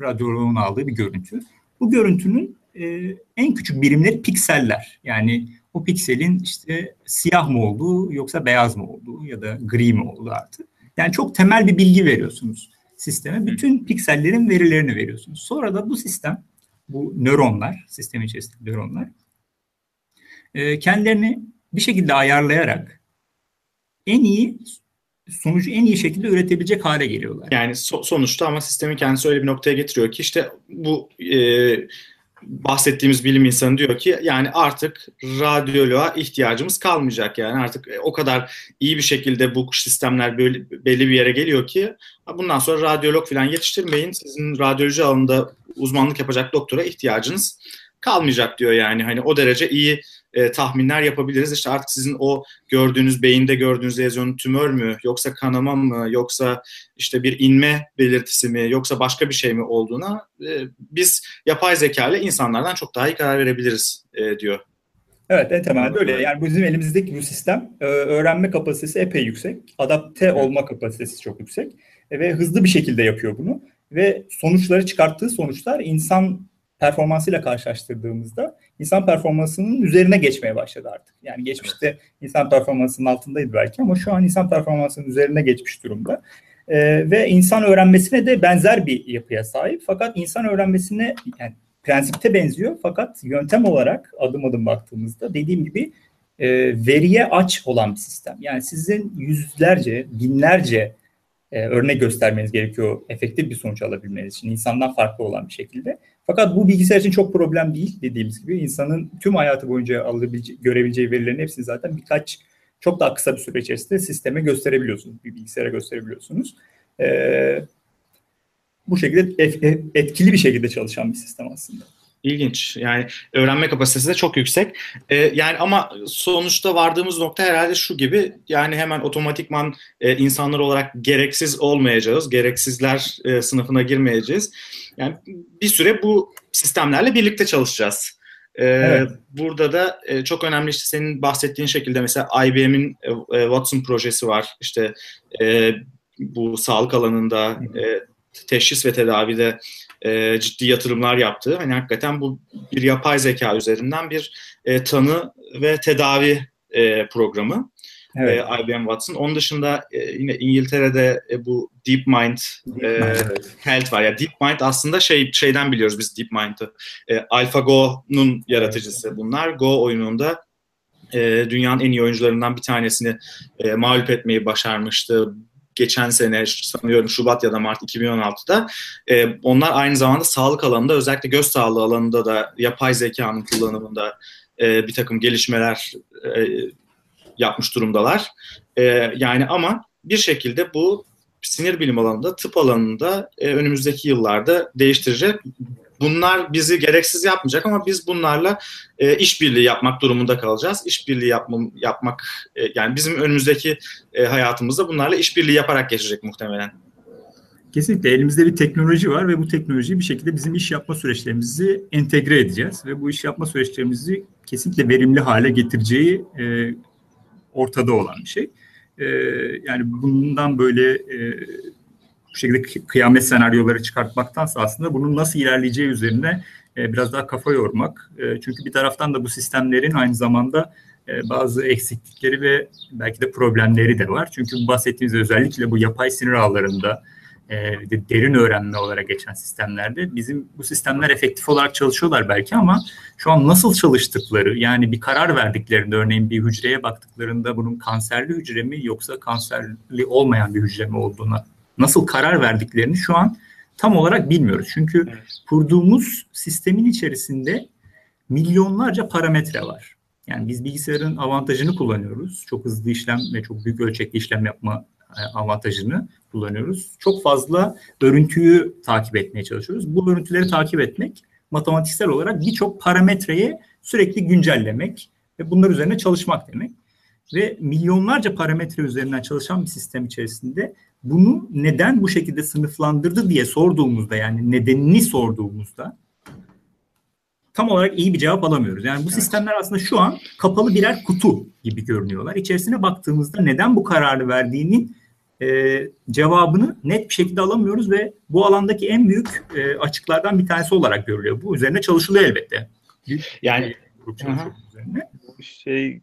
radyoloğun aldığı bir görüntü. Bu görüntünün e, en küçük birimleri pikseller. Yani o pikselin işte siyah mı olduğu yoksa beyaz mı olduğu ya da gri mi olduğu artık. Yani çok temel bir bilgi veriyorsunuz sisteme. Bütün piksellerin verilerini veriyorsunuz. Sonra da bu sistem, bu nöronlar, sistemin içerisindeki nöronlar e, kendilerini bir şekilde ayarlayarak en iyi sonucu en iyi şekilde üretebilecek hale geliyorlar. Yani so- sonuçta ama sistemin kendisi öyle bir noktaya getiriyor ki işte bu e, bahsettiğimiz bilim insanı diyor ki yani artık radyoloğa ihtiyacımız kalmayacak yani. Artık e, o kadar iyi bir şekilde bu sistemler böyle, belli bir yere geliyor ki bundan sonra radyolog falan yetiştirmeyin. Sizin radyoloji alanında uzmanlık yapacak doktora ihtiyacınız kalmayacak. diyor yani. Hani o derece iyi e, tahminler yapabiliriz. İşte artık sizin o gördüğünüz beyinde gördüğünüz lezyon tümör mü yoksa kanama mı yoksa işte bir inme belirtisi mi yoksa başka bir şey mi olduğuna e, biz yapay zeka ile insanlardan çok daha iyi karar verebiliriz e, diyor. Evet en temelde öyle. Yani bizim elimizdeki bu sistem e, öğrenme kapasitesi epey yüksek. Adapte olma kapasitesi çok yüksek. ve hızlı bir şekilde yapıyor bunu ve sonuçları çıkarttığı sonuçlar insan performansıyla karşılaştırdığımızda insan performansının üzerine geçmeye başladı artık. Yani geçmişte insan performansının altındaydı belki ama şu an insan performansının üzerine geçmiş durumda. Ee, ve insan öğrenmesine de benzer bir yapıya sahip. Fakat insan öğrenmesine yani prensipte benziyor fakat yöntem olarak adım adım baktığımızda dediğim gibi e, veriye aç olan bir sistem. Yani sizin yüzlerce, binlerce e, örnek göstermeniz gerekiyor efektif bir sonuç alabilmeniz için insandan farklı olan bir şekilde. Fakat bu bilgisayar için çok problem değil dediğimiz gibi insanın tüm hayatı boyunca alabileceği, görebileceği verilerin hepsini zaten birkaç çok daha kısa bir süre içerisinde sisteme gösterebiliyorsunuz. Bir bilgisayara gösterebiliyorsunuz. Ee, bu şekilde etkili bir şekilde çalışan bir sistem aslında. İlginç. Yani öğrenme kapasitesi de çok yüksek. Ee, yani ama sonuçta vardığımız nokta herhalde şu gibi. Yani hemen otomatikman e, insanlar olarak gereksiz olmayacağız. Gereksizler e, sınıfına girmeyeceğiz. Yani bir süre bu sistemlerle birlikte çalışacağız. Ee, evet. Burada da e, çok önemli işte senin bahsettiğin şekilde mesela IBM'in e, e, Watson projesi var. İşte e, bu sağlık alanında e, teşhis ve tedavide e, ciddi yatırımlar yaptı. Hani hakikaten bu bir yapay zeka üzerinden bir e, tanı ve tedavi e, programı. Evet. E, IBM Watson. Onun dışında e, yine İngiltere'de e, bu DeepMind Deep e, Health var. Ya yani DeepMind aslında şey şeyden biliyoruz biz DeepMind'ı. E, AlphaGo'nun yaratıcısı bunlar. Go oyununda e, dünyanın en iyi oyuncularından bir tanesini e, mağlup etmeyi başarmıştı geçen sene sanıyorum Şubat ya da Mart 2016'da e, onlar aynı zamanda sağlık alanında özellikle göz sağlığı alanında da yapay zekanın kullanımında e, bir takım gelişmeler e, yapmış durumdalar. E, yani ama bir şekilde bu sinir bilim alanında, tıp alanında e, önümüzdeki yıllarda değiştirecek bunlar bizi gereksiz yapmayacak ama biz bunlarla e, işbirliği yapmak durumunda kalacağız. İşbirliği yapma, yapmak e, yani bizim önümüzdeki e, hayatımızda bunlarla işbirliği yaparak geçecek muhtemelen. Kesinlikle elimizde bir teknoloji var ve bu teknolojiyi bir şekilde bizim iş yapma süreçlerimizi entegre edeceğiz ve bu iş yapma süreçlerimizi kesinlikle verimli hale getireceği e, ortada olan bir şey. E, yani bundan böyle e, bu şekilde kıyamet senaryoları çıkartmaktansa aslında bunun nasıl ilerleyeceği üzerine e, biraz daha kafa yormak. E, çünkü bir taraftan da bu sistemlerin aynı zamanda e, bazı eksiklikleri ve belki de problemleri de var. Çünkü bahsettiğimiz özellikle bu yapay sinir ağlarında e, derin öğrenme olarak geçen sistemlerde bizim bu sistemler efektif olarak çalışıyorlar belki ama şu an nasıl çalıştıkları yani bir karar verdiklerinde örneğin bir hücreye baktıklarında bunun kanserli hücre mi yoksa kanserli olmayan bir hücre mi olduğuna nasıl karar verdiklerini şu an tam olarak bilmiyoruz. Çünkü evet. kurduğumuz sistemin içerisinde milyonlarca parametre var. Yani biz bilgisayarın avantajını kullanıyoruz. Çok hızlı işlem ve çok büyük ölçekli işlem yapma e, avantajını kullanıyoruz. Çok fazla örüntüyü takip etmeye çalışıyoruz. Bu örüntüleri takip etmek matematiksel olarak birçok parametreye sürekli güncellemek ve bunlar üzerine çalışmak demek. Ve milyonlarca parametre üzerinden çalışan bir sistem içerisinde bunu neden bu şekilde sınıflandırdı diye sorduğumuzda yani nedenini sorduğumuzda tam olarak iyi bir cevap alamıyoruz. Yani bu evet. sistemler aslında şu an kapalı birer kutu gibi görünüyorlar. İçerisine baktığımızda neden bu kararı verdiğinin e, cevabını net bir şekilde alamıyoruz ve bu alandaki en büyük e, açıklardan bir tanesi olarak görülüyor. Bu üzerine çalışılıyor elbette. Yani bu şey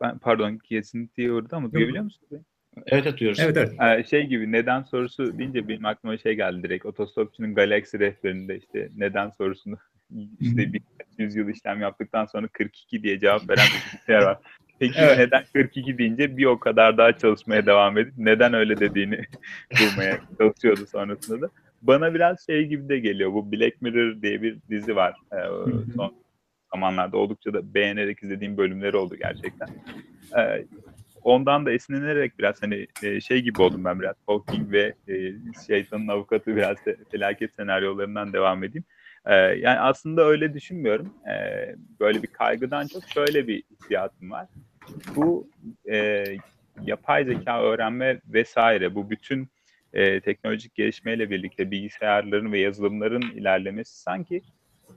ben pardon kesintiye uğradı ama duyabiliyor musunuz? Evet evet duyuyoruz. Evet evet. Ee, şey gibi neden sorusu deyince benim aklıma şey geldi direkt. Otostopçunun Galaxy rehberinde işte neden sorusunu işte bir yüzyıl işlem yaptıktan sonra 42 diye cevap veren bir bilgisayar var. Peki evet. neden 42 deyince bir o kadar daha çalışmaya devam edip neden öyle dediğini bulmaya çalışıyordu sonrasında da. Bana biraz şey gibi de geliyor. Bu Black Mirror diye bir dizi var. Ee, son zamanlarda oldukça da beğenerek izlediğim bölümleri oldu gerçekten. Ee, ondan da esinlenerek biraz hani e, şey gibi oldum ben biraz Hawking ve e, şeytanın avukatı biraz felaket senaryolarından devam edeyim. E, yani aslında öyle düşünmüyorum. Böyle bir kaygıdan çok şöyle bir hissiyatım var. Bu e, yapay zeka öğrenme vesaire bu bütün e, teknolojik gelişmeyle birlikte bilgisayarların ve yazılımların ilerlemesi sanki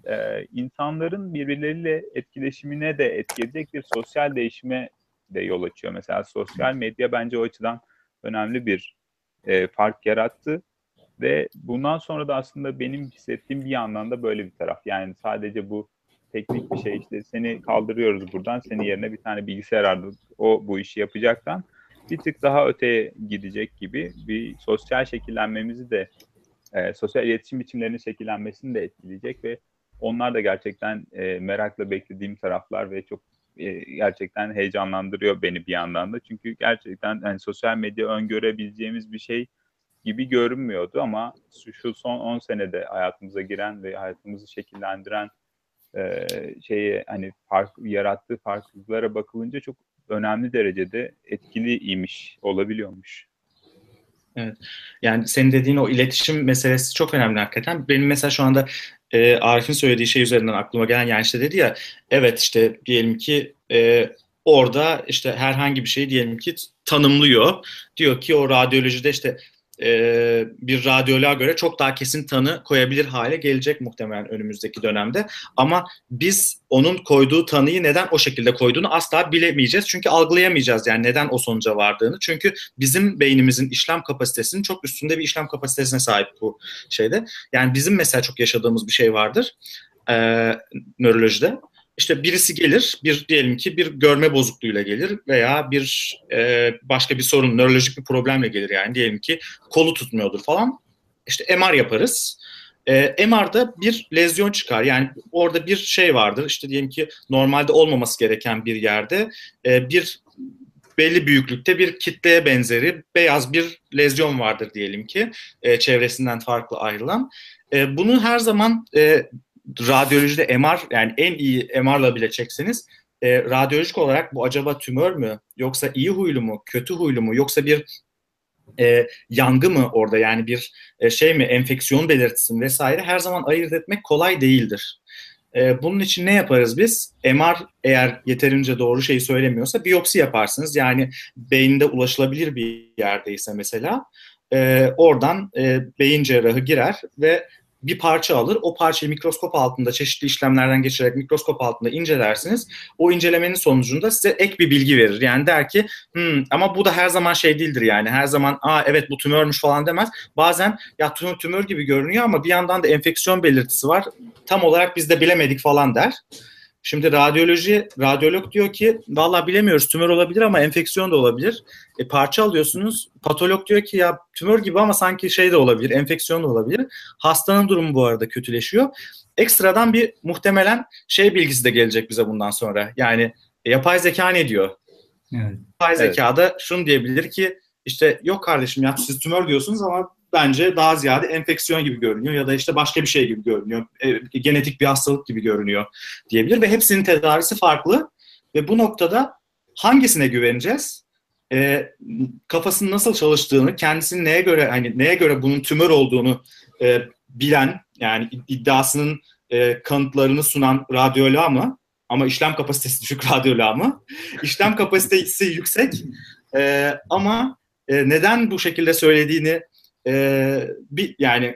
e, insanların birbirleriyle etkileşimine de etkileyecek bir sosyal değişime de yol açıyor. Mesela sosyal medya bence o açıdan önemli bir e, fark yarattı. Ve bundan sonra da aslında benim hissettiğim bir yandan da böyle bir taraf. Yani sadece bu teknik bir şey işte seni kaldırıyoruz buradan seni yerine bir tane bilgisayar aldık o bu işi yapacaktan bir tık daha öteye gidecek gibi bir sosyal şekillenmemizi de e, sosyal iletişim biçimlerinin şekillenmesini de etkileyecek ve onlar da gerçekten e, merakla beklediğim taraflar ve çok e, gerçekten heyecanlandırıyor beni bir yandan da. Çünkü gerçekten yani sosyal medya öngörebileceğimiz bir şey gibi görünmüyordu ama şu son 10 senede hayatımıza giren ve hayatımızı şekillendiren e, şeyi hani fark yarattığı farklılıklara bakılınca çok önemli derecede etkiliymiş, olabiliyormuş. Evet. Yani senin dediğin o iletişim meselesi çok önemli hakikaten. Benim mesela şu anda e, Arif'in söylediği şey üzerinden aklıma gelen yani işte dedi ya evet işte diyelim ki e, orada işte herhangi bir şey diyelim ki tanımlıyor. Diyor ki o radyolojide işte e, bir radyoloğa göre çok daha kesin tanı koyabilir hale gelecek muhtemelen önümüzdeki dönemde. Ama biz onun koyduğu tanıyı neden o şekilde koyduğunu asla bilemeyeceğiz. Çünkü algılayamayacağız yani neden o sonuca vardığını. Çünkü bizim beynimizin işlem kapasitesinin çok üstünde bir işlem kapasitesine sahip bu şeyde. Yani bizim mesela çok yaşadığımız bir şey vardır e, nörolojide işte birisi gelir, bir diyelim ki bir görme bozukluğuyla gelir veya bir e, başka bir sorun, nörolojik bir problemle gelir yani diyelim ki kolu tutmuyordur falan. İşte MR yaparız. E, MR'da bir lezyon çıkar. Yani orada bir şey vardır. İşte diyelim ki normalde olmaması gereken bir yerde e, bir belli büyüklükte bir kitleye benzeri beyaz bir lezyon vardır diyelim ki e, çevresinden farklı ayrılan. E, bunu her zaman e, radyolojide MR yani en iyi MR'la bile çekseniz e, radyolojik olarak bu acaba tümör mü yoksa iyi huylu mu kötü huylu mu yoksa bir e, yangı mı orada yani bir e, şey mi enfeksiyon belirtisi mi vesaire her zaman ayırt etmek kolay değildir. E, bunun için ne yaparız biz? MR eğer yeterince doğru şeyi söylemiyorsa biyopsi yaparsınız. Yani beyinde ulaşılabilir bir yerdeyse mesela e, oradan e, beyin cerrahı girer ve bir parça alır. O parçayı mikroskop altında çeşitli işlemlerden geçirerek mikroskop altında incelersiniz. O incelemenin sonucunda size ek bir bilgi verir. Yani der ki hmm, ama bu da her zaman şey değildir yani. Her zaman aa evet bu tümörmüş falan demez. Bazen ya tümör, tümör gibi görünüyor ama bir yandan da enfeksiyon belirtisi var. Tam olarak biz de bilemedik falan der. Şimdi radyoloji, radyolog diyor ki valla bilemiyoruz tümör olabilir ama enfeksiyon da olabilir. E, parça alıyorsunuz. Patolog diyor ki ya tümör gibi ama sanki şey de olabilir, enfeksiyon da olabilir. Hastanın durumu bu arada kötüleşiyor. Ekstradan bir muhtemelen şey bilgisi de gelecek bize bundan sonra. Yani e, yapay zeka ne diyor? Evet. Yapay zekada evet. şunu diyebilir ki işte yok kardeşim ya siz tümör diyorsunuz ama bence daha ziyade enfeksiyon gibi görünüyor ya da işte başka bir şey gibi görünüyor. E, genetik bir hastalık gibi görünüyor diyebilir ve hepsinin tedavisi farklı ve bu noktada hangisine güveneceğiz? E, kafasının nasıl çalıştığını, kendisinin neye göre hani neye göre bunun tümör olduğunu e, bilen yani iddiasının e, kanıtlarını sunan radyoloğa mı? Ama işlem kapasitesi düşük radyoloğa mı? İşlem kapasitesi yüksek e, ama e, neden bu şekilde söylediğini e, bir yani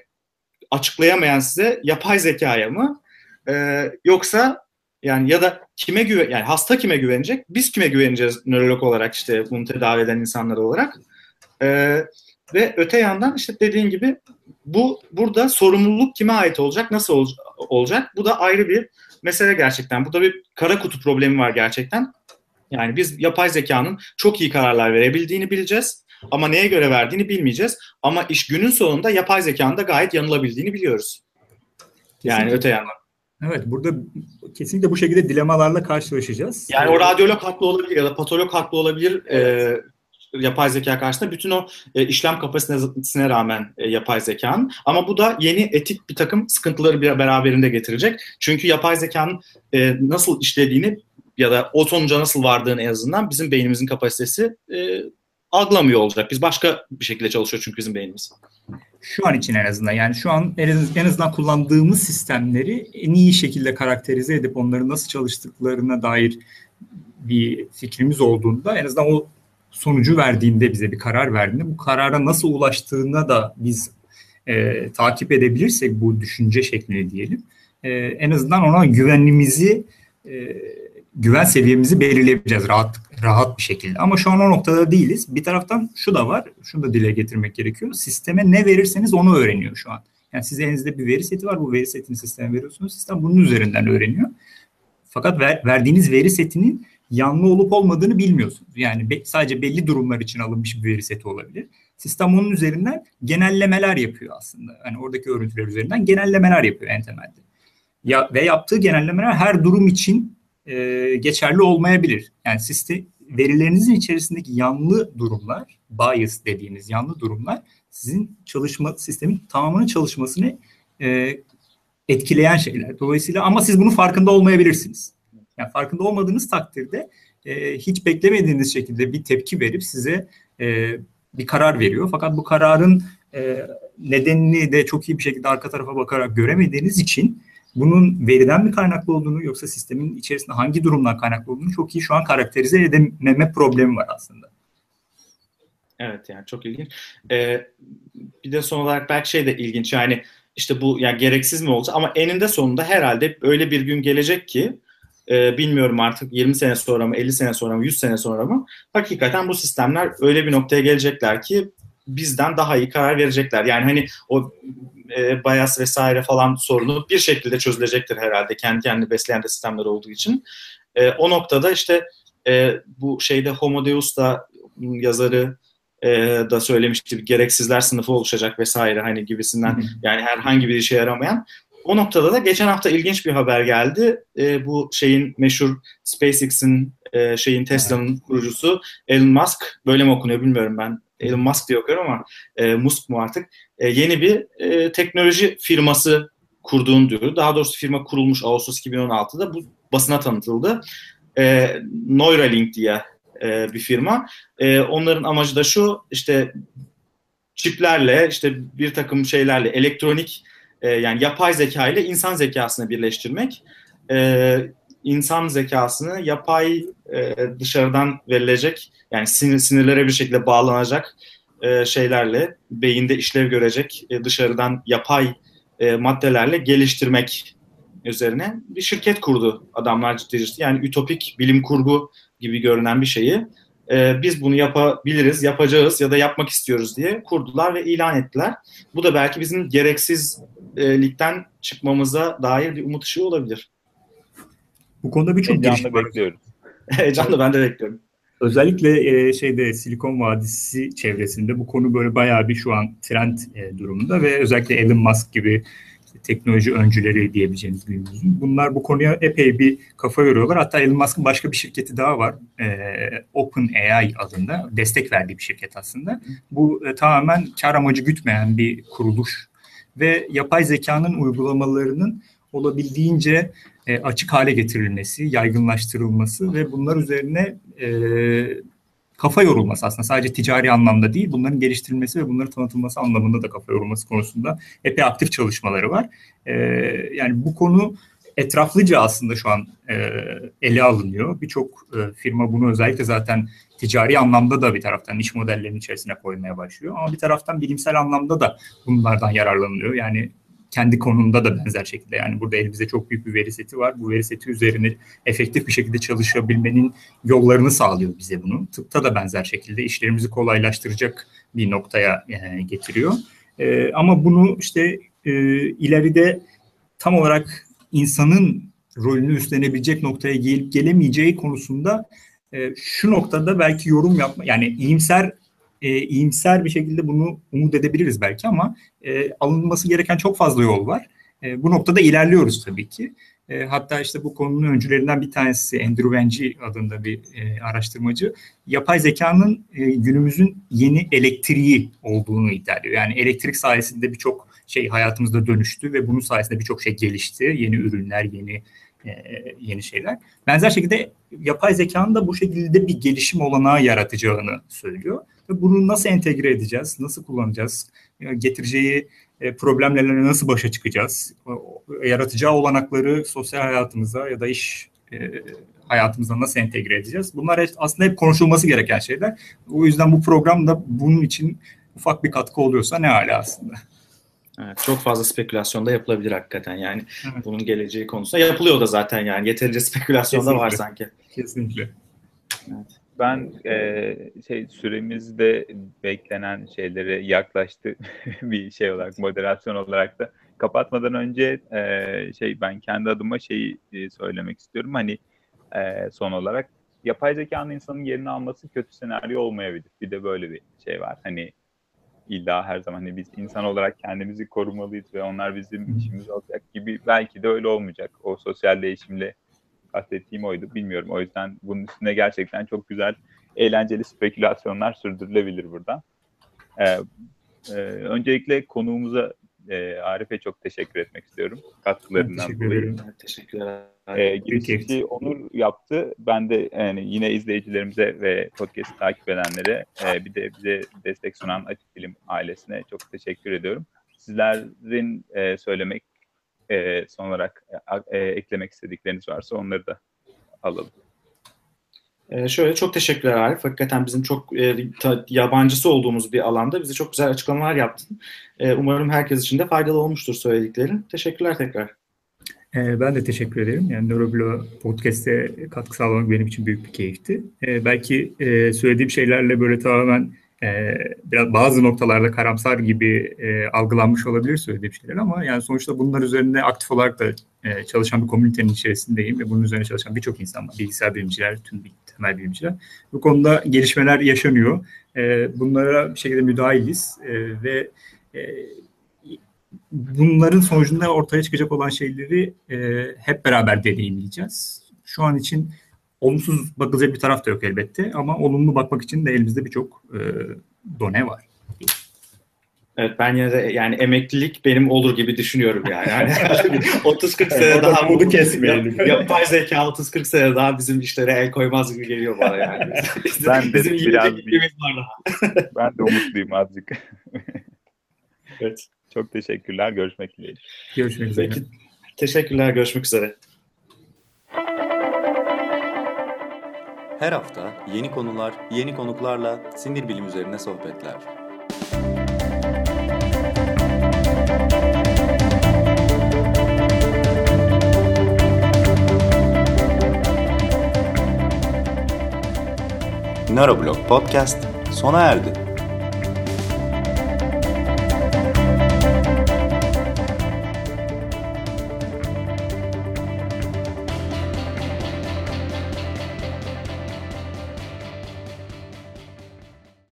açıklayamayan size yapay zekaya mı? E, yoksa yani ya da kime güven yani hasta kime güvenecek? Biz kime güveneceğiz nörolog olarak işte bunu tedavi eden insanlar olarak? E, ve öte yandan işte dediğin gibi bu burada sorumluluk kime ait olacak? Nasıl ol, olacak? Bu da ayrı bir mesele gerçekten. Burada bir kara kutu problemi var gerçekten. Yani biz yapay zekanın çok iyi kararlar verebildiğini bileceğiz ama neye göre verdiğini bilmeyeceğiz. Ama iş günün sonunda yapay zekanın da gayet yanılabildiğini biliyoruz. Yani kesinlikle. öte yandan. Evet burada kesinlikle bu şekilde dilemalarla karşılaşacağız. Yani o radyolog haklı olabilir ya da patolog haklı olabilir. Evet. E, yapay zeka karşısında bütün o e, işlem kapasitesine rağmen e, yapay zekanın ama bu da yeni etik bir takım sıkıntıları bir beraberinde getirecek. Çünkü yapay zekanın e, nasıl işlediğini ya da o sonuca nasıl vardığını en azından bizim beynimizin kapasitesi e, algılamıyor olacak. Biz başka bir şekilde çalışıyor çünkü bizim beynimiz. Şu an için en azından yani şu an en azından kullandığımız sistemleri en iyi şekilde karakterize edip onların nasıl çalıştıklarına dair bir fikrimiz olduğunda en azından o sonucu verdiğinde bize bir karar verdiğinde bu karara nasıl ulaştığına da biz e, takip edebilirsek bu düşünce şeklini diyelim e, en azından ona güvenimizi e, güven seviyemizi belirleyebileceğiz rahatlık rahat bir şekilde. Ama şu an o noktada değiliz. Bir taraftan şu da var, şunu da dile getirmek gerekiyor. Sisteme ne verirseniz onu öğreniyor şu an. Yani size elinizde bir veri seti var, bu veri setini sisteme veriyorsunuz. Sistem bunun üzerinden öğreniyor. Fakat ver, verdiğiniz veri setinin yanlı olup olmadığını bilmiyorsunuz. Yani be, sadece belli durumlar için alınmış bir veri seti olabilir. Sistem onun üzerinden genellemeler yapıyor aslında. Yani oradaki örüntüler üzerinden genellemeler yapıyor en temelde. Ya, ve yaptığı genellemeler her durum için e, geçerli olmayabilir. Yani sistem verilerinizin içerisindeki yanlı durumlar, bias dediğimiz yanlı durumlar sizin çalışma sistemin tamamının çalışmasını e, etkileyen şeyler. Dolayısıyla ama siz bunun farkında olmayabilirsiniz. Yani farkında olmadığınız takdirde e, hiç beklemediğiniz şekilde bir tepki verip size e, bir karar veriyor. Fakat bu kararın e, nedenini de çok iyi bir şekilde arka tarafa bakarak göremediğiniz için bunun veriden mi kaynaklı olduğunu yoksa sistemin içerisinde hangi durumdan kaynaklı olduğunu çok iyi şu an karakterize edememe problemi var aslında. Evet yani çok ilginç. Ee, bir de son olarak belki şey de ilginç yani işte bu yani gereksiz mi olacak ama eninde sonunda herhalde öyle bir gün gelecek ki e, bilmiyorum artık 20 sene sonra mı 50 sene sonra mı 100 sene sonra mı hakikaten bu sistemler öyle bir noktaya gelecekler ki bizden daha iyi karar verecekler. Yani hani o e, bias vesaire falan sorunu bir şekilde çözülecektir herhalde kendi kendini besleyen de sistemler olduğu için. E, o noktada işte e, bu şeyde Homo Deus da yazarı e, da söylemişti gereksizler sınıfı oluşacak vesaire hani gibisinden yani herhangi bir işe yaramayan. O noktada da geçen hafta ilginç bir haber geldi. E, bu şeyin meşhur SpaceX'in e, şeyin Tesla'nın kurucusu Elon Musk böyle mi okunuyor bilmiyorum ben. Elon Musk diye okuyorum ama e, Musk mu artık? E, yeni bir e, teknoloji firması kurduğunu diyor. Daha doğrusu firma kurulmuş Ağustos 2016'da bu basına tanıtıldı. E, Neuralink diye e, bir firma. E, onların amacı da şu işte çiplerle işte bir takım şeylerle elektronik e, yani yapay zeka ile insan zekasını birleştirmek. E, insan zekasını yapay e, dışarıdan verilecek yani sinir, sinirlere bir şekilde bağlanacak e, şeylerle beyinde işlev görecek e, dışarıdan yapay e, maddelerle geliştirmek üzerine bir şirket kurdu adamlar ciddi ciddi. Yani ütopik bilim kurgu gibi görünen bir şeyi e, biz bunu yapabiliriz, yapacağız ya da yapmak istiyoruz diye kurdular ve ilan ettiler. Bu da belki bizim gereksizlikten çıkmamıza dair bir umut ışığı olabilir. Bu konuda birçok girişim var. bekliyoruz. Heyecanla ben de bekliyorum. Özellikle e, şeyde Silikon Vadisi çevresinde bu konu böyle bayağı bir şu an trend e, durumunda ve özellikle Elon Musk gibi işte, teknoloji öncüleri diyebileceğimiz günümüzün. Bunlar bu konuya epey bir kafa yoruyorlar. Hatta Elon Musk'ın başka bir şirketi daha var. E, OpenAI adında destek verdiği bir şirket aslında. Bu e, tamamen kar amacı gütmeyen bir kuruluş ve yapay zekanın uygulamalarının olabildiğince e, açık hale getirilmesi, yaygınlaştırılması ve bunlar üzerine e, kafa yorulması aslında sadece ticari anlamda değil bunların geliştirilmesi ve bunların tanıtılması anlamında da kafa yorulması konusunda epey aktif çalışmaları var. E, yani bu konu etraflıca aslında şu an e, ele alınıyor. Birçok e, firma bunu özellikle zaten ticari anlamda da bir taraftan iş modellerinin içerisine koymaya başlıyor. Ama bir taraftan bilimsel anlamda da bunlardan yararlanılıyor. Yani kendi konumunda da benzer şekilde yani burada elimizde çok büyük bir veri seti var. Bu veri seti üzerine efektif bir şekilde çalışabilmenin yollarını sağlıyor bize bunu. Tıpta da benzer şekilde işlerimizi kolaylaştıracak bir noktaya e, getiriyor. E, ama bunu işte e, ileride tam olarak insanın rolünü üstlenebilecek noktaya gelip gelemeyeceği konusunda şu noktada belki yorum yapma yani iyimser e, iyimser bir şekilde bunu umut edebiliriz belki ama e, alınması gereken çok fazla yol var. E, bu noktada ilerliyoruz tabii ki. E, hatta işte bu konunun öncülerinden bir tanesi Andrew Wengi adında bir e, araştırmacı yapay zekanın e, günümüzün yeni elektriği olduğunu iddia ediyor. Yani elektrik sayesinde birçok şey hayatımızda dönüştü ve bunun sayesinde birçok şey gelişti. Yeni ürünler, yeni e, yeni şeyler. Benzer şekilde yapay zekanın da bu şekilde bir gelişim olanağı yaratacağını söylüyor. Bunu nasıl entegre edeceğiz, nasıl kullanacağız, getireceği e, problemlerle nasıl başa çıkacağız, yaratacağı olanakları sosyal hayatımıza ya da iş e, hayatımıza nasıl entegre edeceğiz? Bunlar aslında hep konuşulması gereken şeyler. O yüzden bu program da bunun için ufak bir katkı oluyorsa ne hali aslında. Evet, çok fazla spekülasyon da yapılabilir hakikaten yani evet. bunun geleceği konusunda yapılıyor da zaten yani yeterince spekülasyon da var sanki. Kesinlikle. Evet. Ben e, şey süremizde beklenen şeylere yaklaştı bir şey olarak moderasyon olarak da kapatmadan önce e, şey ben kendi adıma şeyi e, söylemek istiyorum hani e, son olarak yapay zekanın insanın yerini alması kötü senaryo olmayabilir. Bir de böyle bir şey var. Hani illa her zaman hani biz insan olarak kendimizi korumalıyız ve onlar bizim işimiz olacak gibi belki de öyle olmayacak. O sosyal değişimle kastettiğim oydu. Bilmiyorum. O yüzden bunun üstüne gerçekten çok güzel, eğlenceli spekülasyonlar sürdürülebilir burada. Ee, e, öncelikle konuğumuza e, Arif'e çok teşekkür etmek istiyorum. Katkılarından Teşekkür dolayı. Teşekkürler. E, girişi Onur yaptı. Ben de yani yine izleyicilerimize ve podcast takip edenlere e, bir de bize destek sunan Açık Bilim ailesine çok teşekkür ediyorum. Sizlerin e, söylemek e, son olarak e, eklemek istedikleriniz varsa onları da alalım. Ee, şöyle çok teşekkürler Arif. Hakikaten bizim çok e, ta, yabancısı olduğumuz bir alanda bize çok güzel açıklamalar yaptın. E, umarım herkes için de faydalı olmuştur söylediklerin. Teşekkürler tekrar. Ee, Ben de teşekkür ederim. Yani Neuroblo Podcast'e katkı sağlamak benim için büyük bir keyifti. Ee, belki e, söylediğim şeylerle böyle tamamen e, biraz bazı noktalarda karamsar gibi e, algılanmış olabilir söylediğim şeyler ama yani sonuçta bunlar üzerinde aktif olarak da e, çalışan bir komünitenin içerisindeyim ve bunun üzerine çalışan birçok insan var. Bilgisayar bilimciler, tüm temel bilimciler. Bu konuda gelişmeler yaşanıyor. E, bunlara bir şekilde müdahiliz e, ve e, bunların sonucunda ortaya çıkacak olan şeyleri e, hep beraber deneyimleyeceğiz. Şu an için olumsuz bakılacak bir taraf da yok elbette ama olumlu bakmak için de elimizde birçok e, done var. Evet ben yine de yani emeklilik benim olur gibi düşünüyorum yani. yani 30-40 sene Evet, daha umudu kesmeyelim. Yap- Yapay zeka 30-40 sene daha bizim işlere el koymaz gibi geliyor bana yani. Bizim, Ben de bizim biraz iklimimiz var daha. Ben de umutluyum azıcık. Evet. Çok teşekkürler. Görüşmek dileğiyle. Görüşmek üzere. Peki, teşekkürler. Görüşmek üzere. Her hafta yeni konular, yeni konuklarla sinir bilim üzerine sohbetler. Neuroblog Podcast sona erdi.